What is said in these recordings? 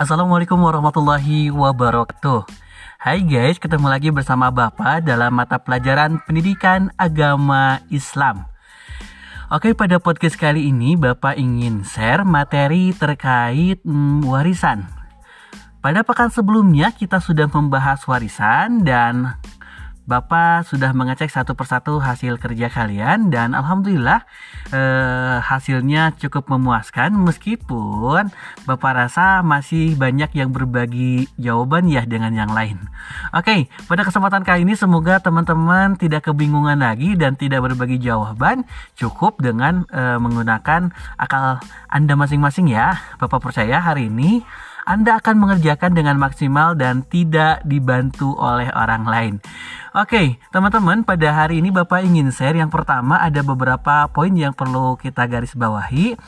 Assalamualaikum warahmatullahi wabarakatuh. Hai guys, ketemu lagi bersama Bapak dalam mata pelajaran Pendidikan Agama Islam. Oke, pada podcast kali ini Bapak ingin share materi terkait hmm, warisan. Pada pekan sebelumnya kita sudah membahas warisan dan Bapak sudah mengecek satu persatu hasil kerja kalian dan alhamdulillah eh, hasilnya cukup memuaskan meskipun Bapak rasa masih banyak yang berbagi jawaban ya dengan yang lain. Oke, pada kesempatan kali ini semoga teman-teman tidak kebingungan lagi dan tidak berbagi jawaban, cukup dengan eh, menggunakan akal Anda masing-masing ya. Bapak percaya hari ini anda akan mengerjakan dengan maksimal dan tidak dibantu oleh orang lain. Oke, teman-teman, pada hari ini Bapak ingin share yang pertama ada beberapa poin yang perlu kita garis bawahi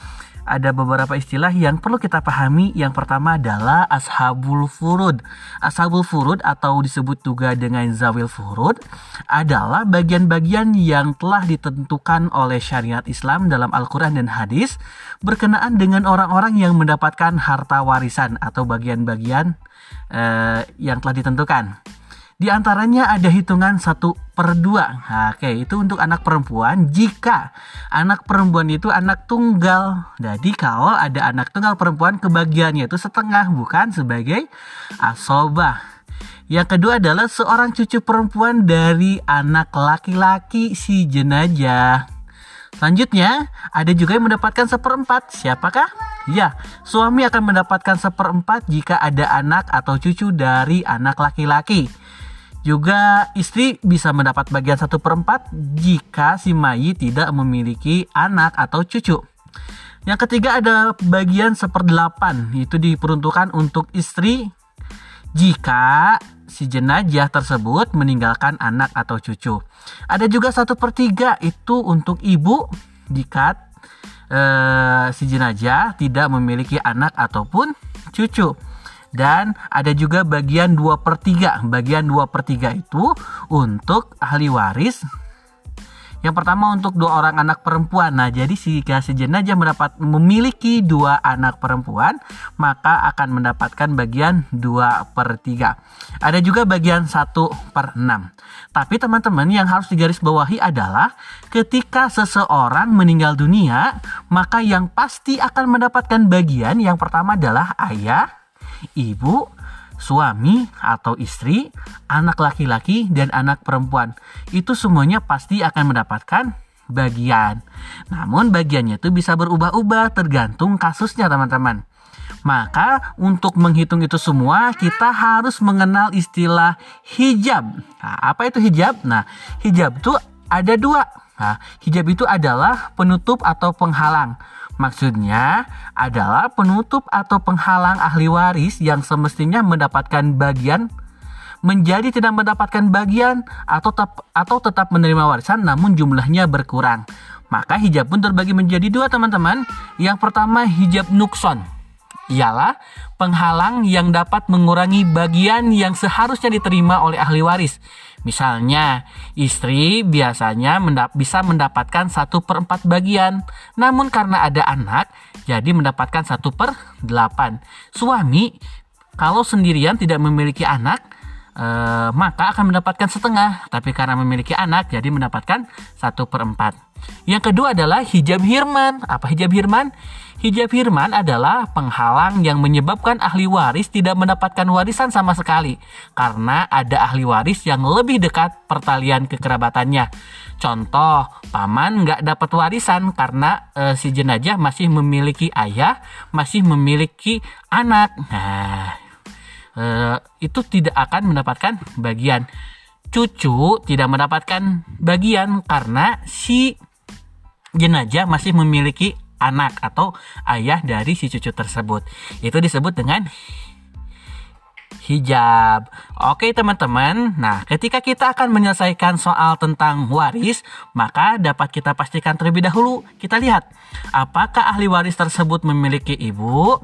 ada beberapa istilah yang perlu kita pahami. Yang pertama adalah ashabul furud. Ashabul furud atau disebut juga dengan zawil furud adalah bagian-bagian yang telah ditentukan oleh syariat Islam dalam Al-Quran dan hadis berkenaan dengan orang-orang yang mendapatkan harta warisan atau bagian-bagian eh, yang telah ditentukan. Di antaranya ada hitungan satu per dua. Nah, oke, itu untuk anak perempuan. Jika anak perempuan itu anak tunggal, jadi kalau ada anak tunggal perempuan kebagiannya itu setengah, bukan sebagai asobah. Yang kedua adalah seorang cucu perempuan dari anak laki-laki si jenajah. Selanjutnya, ada juga yang mendapatkan seperempat. Siapakah? Ya, suami akan mendapatkan seperempat jika ada anak atau cucu dari anak laki-laki. Juga istri bisa mendapat bagian satu perempat jika si mayit tidak memiliki anak atau cucu. Yang ketiga ada bagian seperdelapan itu diperuntukkan untuk istri jika si jenajah tersebut meninggalkan anak atau cucu. Ada juga satu per tiga itu untuk ibu jika eh, si jenajah tidak memiliki anak ataupun cucu dan ada juga bagian 2 per 3 bagian 2 per 3 itu untuk ahli waris yang pertama untuk dua orang anak perempuan. Nah, jadi jika si jenajah mendapat memiliki dua anak perempuan, maka akan mendapatkan bagian 2 per 3. Ada juga bagian 1 per 6. Tapi teman-teman yang harus digarisbawahi adalah ketika seseorang meninggal dunia, maka yang pasti akan mendapatkan bagian yang pertama adalah ayah, ibu, suami atau istri, anak laki-laki, dan anak perempuan. Itu semuanya pasti akan mendapatkan bagian. Namun bagiannya itu bisa berubah-ubah tergantung kasusnya teman-teman. Maka untuk menghitung itu semua kita harus mengenal istilah hijab. Nah, apa itu hijab? Nah, hijab itu ada dua. Nah, hijab itu adalah penutup atau penghalang. Maksudnya adalah penutup atau penghalang ahli waris yang semestinya mendapatkan bagian menjadi tidak mendapatkan bagian atau tetap atau tetap menerima warisan namun jumlahnya berkurang. Maka hijab pun terbagi menjadi dua teman-teman. Yang pertama hijab nukson ialah penghalang yang dapat mengurangi bagian yang seharusnya diterima oleh ahli waris. Misalnya, istri biasanya mendap bisa mendapatkan satu per empat bagian, namun karena ada anak, jadi mendapatkan satu per delapan. Suami, kalau sendirian tidak memiliki anak, eh, maka akan mendapatkan setengah, tapi karena memiliki anak, jadi mendapatkan satu per empat. Yang kedua adalah hijab hirman. Apa hijab hirman? Hijab firman adalah penghalang yang menyebabkan ahli waris tidak mendapatkan warisan sama sekali karena ada ahli waris yang lebih dekat pertalian kekerabatannya. Contoh, paman nggak dapat warisan karena e, si jenajah masih memiliki ayah, masih memiliki anak. Nah, e, itu tidak akan mendapatkan bagian. Cucu tidak mendapatkan bagian karena si jenajah masih memiliki anak atau ayah dari si cucu tersebut. Itu disebut dengan hijab. Oke teman-teman, nah ketika kita akan menyelesaikan soal tentang waris, maka dapat kita pastikan terlebih dahulu. Kita lihat, apakah ahli waris tersebut memiliki ibu,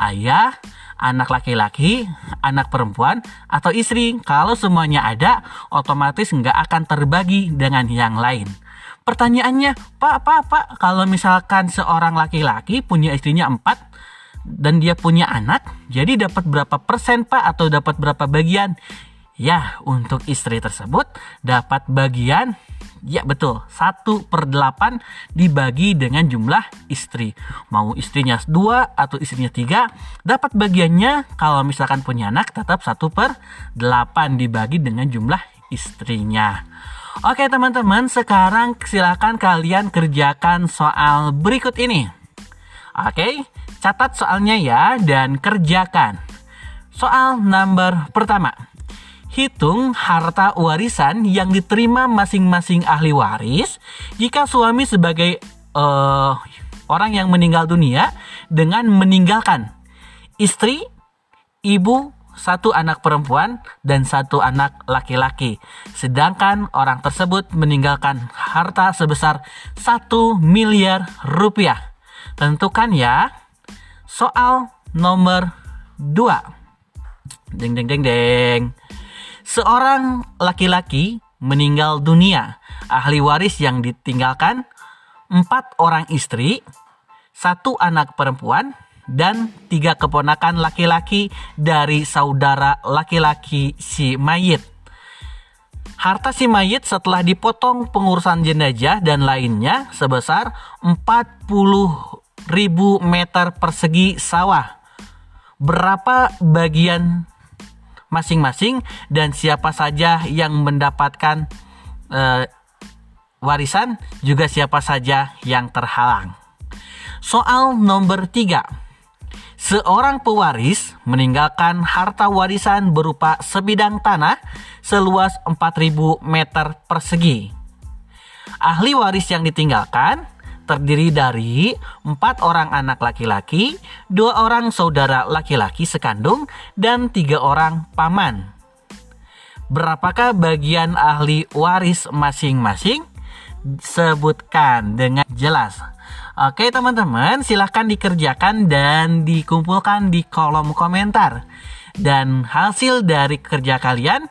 ayah, anak laki-laki, anak perempuan, atau istri. Kalau semuanya ada, otomatis nggak akan terbagi dengan yang lain. Pertanyaannya, Pak, Pak, Pak, kalau misalkan seorang laki-laki punya istrinya empat, dan dia punya anak, jadi dapat berapa persen Pak atau dapat berapa bagian? Ya, untuk istri tersebut dapat bagian Ya betul, 1 per 8 dibagi dengan jumlah istri. Mau istrinya 2 atau istrinya 3, dapat bagiannya kalau misalkan punya anak tetap 1 per 8 dibagi dengan jumlah istrinya. Oke teman-teman, sekarang silakan kalian kerjakan soal berikut ini. Oke, catat soalnya ya dan kerjakan. Soal nomor pertama. Hitung harta warisan yang diterima masing-masing ahli waris jika suami sebagai uh, orang yang meninggal dunia dengan meninggalkan istri, ibu, satu anak perempuan dan satu anak laki-laki. Sedangkan orang tersebut meninggalkan harta sebesar satu miliar rupiah. Tentukan ya. Soal nomor 2. Deng deng deng deng. Seorang laki-laki meninggal dunia. Ahli waris yang ditinggalkan empat orang istri, satu anak perempuan, dan tiga keponakan laki-laki dari saudara laki-laki si mayit. Harta si mayit setelah dipotong pengurusan jenazah dan lainnya sebesar 40 ribu meter persegi sawah. Berapa bagian masing-masing dan siapa saja yang mendapatkan uh, warisan juga siapa saja yang terhalang. Soal nomor 3. Seorang pewaris meninggalkan harta warisan berupa sebidang tanah seluas 4000 meter persegi. Ahli waris yang ditinggalkan terdiri dari empat orang anak laki-laki, dua orang saudara laki-laki sekandung, dan tiga orang paman. Berapakah bagian ahli waris masing-masing? Sebutkan dengan jelas. Oke teman-teman, silahkan dikerjakan dan dikumpulkan di kolom komentar. Dan hasil dari kerja kalian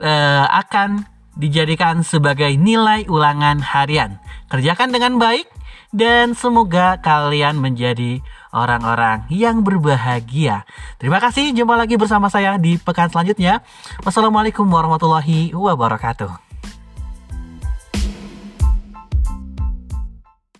uh, akan dijadikan sebagai nilai ulangan harian. Kerjakan dengan baik dan semoga kalian menjadi orang-orang yang berbahagia. Terima kasih, jumpa lagi bersama saya di pekan selanjutnya. Wassalamualaikum warahmatullahi wabarakatuh.